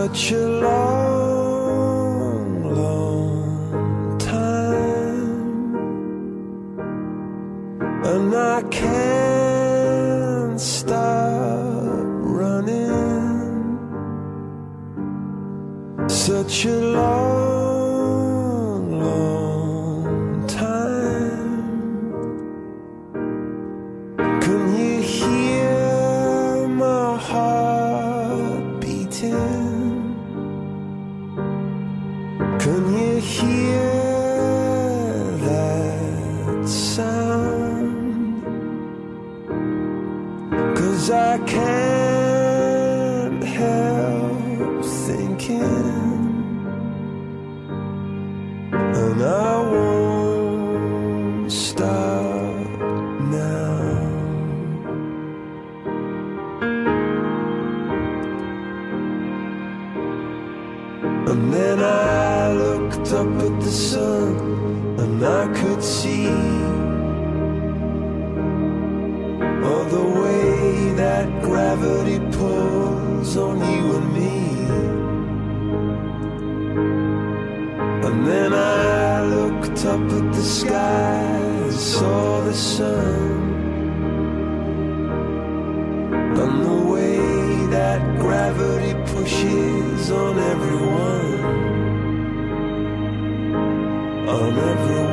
Such a long, long time, and I can't stop running. Such a long, long time. Can you hear my heart beating? Cause I can't help thinking, and I won't stop now. And then I looked up at the sun and I could see that gravity pulls on you and me. And then I looked up at the sky and saw the sun. And the way that gravity pushes on everyone, on everyone.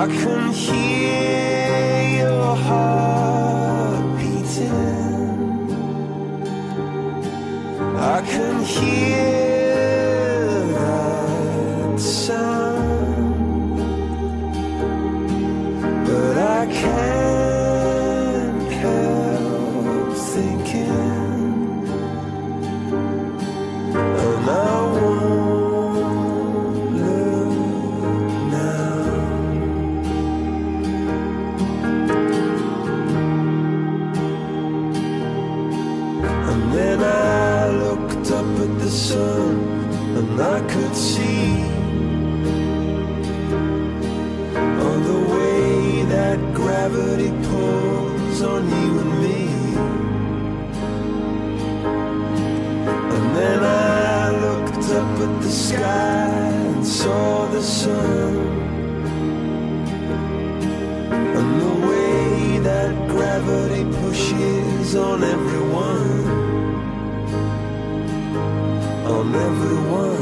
I can hear your heart beating. I can hear that sound, but I can't help thinking, all the way that gravity pulls on you and me. And then I looked up at the sky and saw the sun. And the way that gravity pushes on everyone, on everyone.